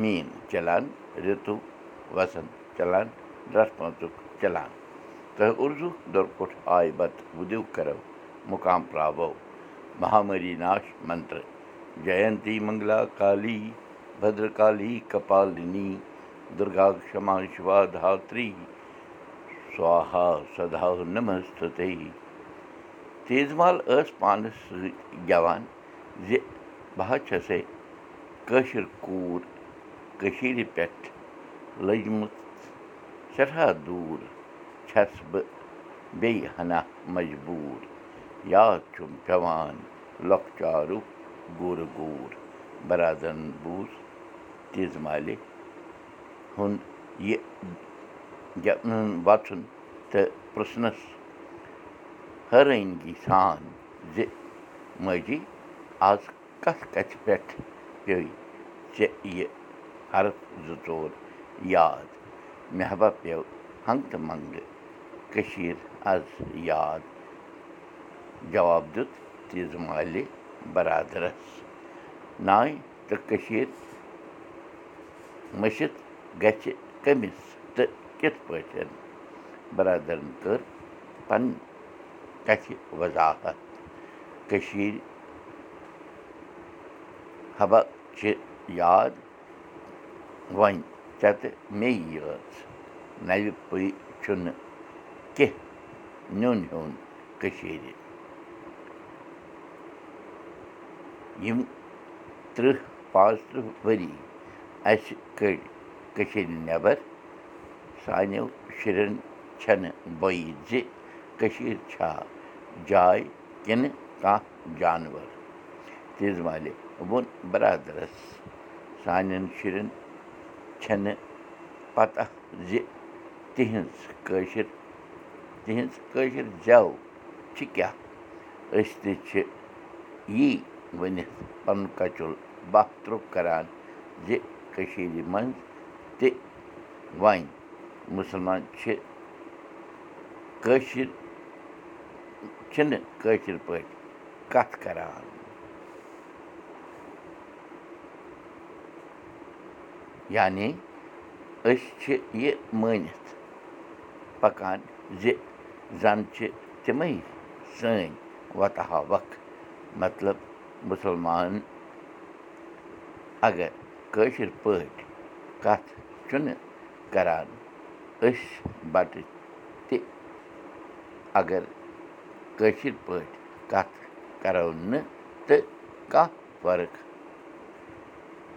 Mean چلان رِتُو وسنٛد چلان رس پانٛژُک چلان تہٕ اُردو دۄرکُٹھ آے بتہٕ وُدِو کرو مُقام پراوو مہامری ناش منتر جینتی منگلا کالی بدرکالی کپالنی دُرگا کما شِوا دھاتری سوہا سدا نمستے تیز مال ٲس پانَس سۭتۍ گٮ۪وان زِ بہٕ حظ چھَسے کٲشِر کوٗر کٔشیٖرِ پٮ۪ٹھ لٔجمٕژ سٮ۪ٹھاہ دوٗر چھَس بہٕ بیٚیہِ ہنا مجبوٗر۔ یاد چھُم پٮ۪وان لۄکچارُک گوٗرٕ گوٗر۔ بَرادَرَن بوٗز تیٖژٕ مالہِ ہُنٛد یہِ وَژھُن تہٕ پرٛژھنَس حٲرٲنگی سان زِ ماجی آز کَتھ کَتھِ پٮ۪ٹھ پیٚیہِ ژےٚ یہِ حرف زٕ ژور یاد مےٚ ہا پیٚو ہنٛگتہٕ منٛگہٕ کٔشیٖر آز یاد جواب دیُت تیٖژٕ مالہِ بَرادَرَس نانہِ تہٕ کٔشیٖر مٔشِتھ گژھِ کٔمِس تہٕ کِتھ پٲٹھۍ بَرادَرَن کٔر پَنٕنۍ کَتھِ وضاحت کٔشیٖرِ حبا چھِ یاد وۄنۍ ژےٚ تہٕ مے یٲژ نَوِ چھُنہٕ کیٚنٛہہ نیُن ہیوٚن کٔشیٖرِ یِم تٕرٛہ پانٛژھ تٕرٛہ ؤری اَسہِ کٔڑۍ کٔشیٖرِ نٮ۪بر سانیو شُرٮ۪ن چھَنہٕ بۄیہِ زِ کٔشیٖر چھا جاے کِنہٕ کانٛہہ جانوَر تیٖژ مالہِ ووٚن بَرادَرَس سانٮ۪ن شُرٮ۪ن چھَنہٕ پَتہ زِ تِہِنٛز کٲشِر تِہِنٛز کٲشِر زٮ۪و چھِ کیٛاہ؟ أسۍ تہِ چھِ یی ؤنِتھ پَنُن کَچُل بَہہ ترٛوٚک کَران زِ کٔشیٖرِ منٛز تہِ وۄنۍ مُسلمان چھِ کٲشِر چھِنہٕ کٲشِر پٲٹھۍ کَتھ کَران یعنی أسۍ چھِ یہِ مٲنِتھ پَکان زِ زَن چھِ تِمَے سٲنۍ وَتہٕ وق مطلب مُسلمان اگر کٲشِر پٲٹھۍ کَتھ چھُنہٕ کَران أسۍ بَٹہٕ تہِ اگر کٲشِر پٲٹھۍ کَتھ کَرو نہٕ تہٕ کانٛہہ فرق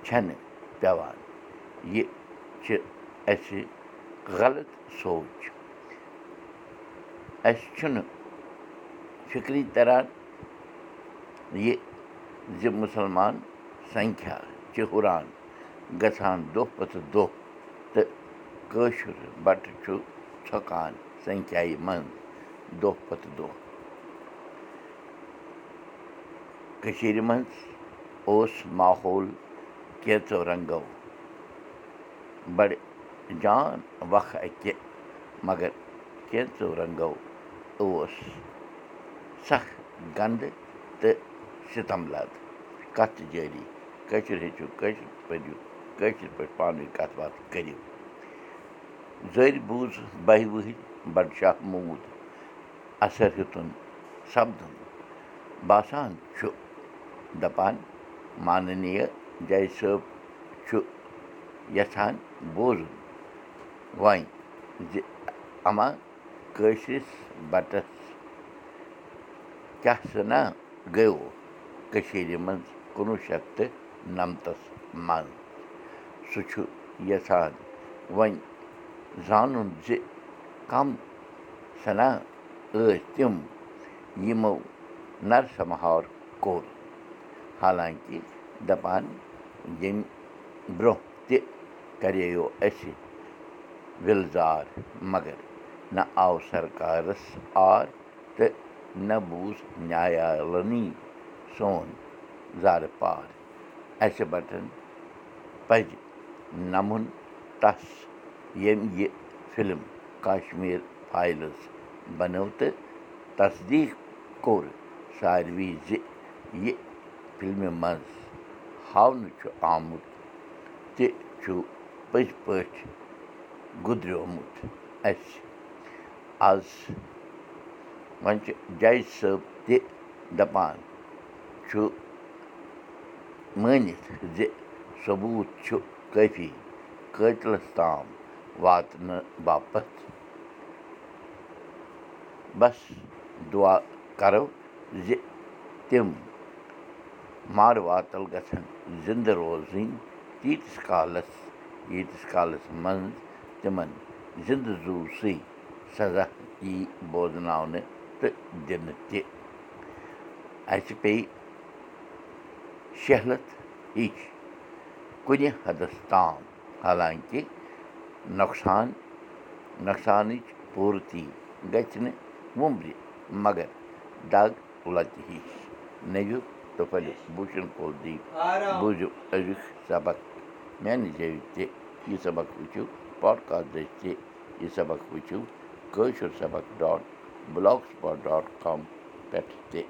چھَنہٕ پٮ۪وان یہِ چھِ اَسہِ غلط سونٛچ۔ اَسہِ چھُنہٕ فِکری تَران یہِ زِ مُسلمان سنکھیا چھِ ہُران گژھان دۄہ پَتہٕ دۄہ تہٕ کٲشُر بَٹہٕ چھُ ژھۄکان سنکھیایہِ منٛز دۄہ پَتہٕ دۄہ۔ کٔشیٖرِ منٛز اوس ماحول کینٛژو رنٛگو بَڑٕ جان وق اَکہِ مگر کینٛژو رنٛگو اوس سَکھ گنٛدٕ تہٕ سِتَم لَد کَتھ جٲری کٲشُر ہیٚچھِو کٲشِر پٔرِو کٲشِر پٲٹھۍ پانہٕ ؤنۍ کَتھ باتھ کٔرِو زٔرۍ بوٗز بَہہِ وٕہٕرۍ بَڑٕ شاہ موٗد اَثر ہیوٚتُن سَپدُن باسان چھُ دَپان ماننیہِ جے صٲب چھُ یَژھان بوزُن وۄنۍ زِ اَما کٲشرِس بَٹَس کیٛاہ سَنا گٔیو کٔشیٖرِ منٛز کُنوُہ شَتھ تہٕ نَمتَس منٛز سُہ چھُ یَژھان وۄنۍ زانُن زِ کَم سَنا ٲسۍ تِم یِمو نَرسَمہار کوٚر حالانٛکہِ دَپان ییٚمہِ برٛونٛہہ تہِ کَرییو اَسہِ وِلزار مگر نہ آو سرکارَس آر تہٕ نہ بوٗز نیالنی سون زارٕ پار اَسہِ بَٹن پَزِ نَمُن تَس ییٚمۍ یہِ فِلم کشمیٖر فایلٕز بنٲو تہٕ تصدیٖق کوٚر ساروی زِ یہِ فِلمہِ منٛز ہاونہٕ چھُ آمُت تہِ چھُ پٔزۍ پٲٹھۍ گُزریومُت اَسہِ۔ آز وۄنۍ چھِ جَج صٲب تہِ دَپان چھُ مٲنِتھ زِ ثبوٗت چھُ کٲفی قٲتلَس تام واتنہٕ باپتھ۔ بَس دُعا کَرو زِ تِم مارٕ واتَل گژھن زِندٕ روزٕنۍ تیٖتِس کالَس ییٖتِس کالَس منٛز تِمَن زِندٕ زوٗ سٕے سزا یی بوزناونہٕ تہٕ دِنہٕ تہِ اَسہِ پیٚیہِ شہلت ہِش کُنہِ حدَس تام حالانٛکہِ نۄقصان نۄقصانٕچ پوٗرتی گژھِ نہٕ وُمبرِ مگر دگ لَتہِ ہِش نٔوِو تہٕ پھٔلِو بوٗشَن کول دیٖپ بوٗزِو أزیُک سبق میٛانہِ زیٚوِ تہِ یہِ سبق وٕچھِو پاڈکاسٹ دٔسۍ تہِ یہِ سبق وٕچھِو کٲشُر سبق ڈاٹ بٕلاک ڈاٹ کام پٮ۪ٹھ تہِ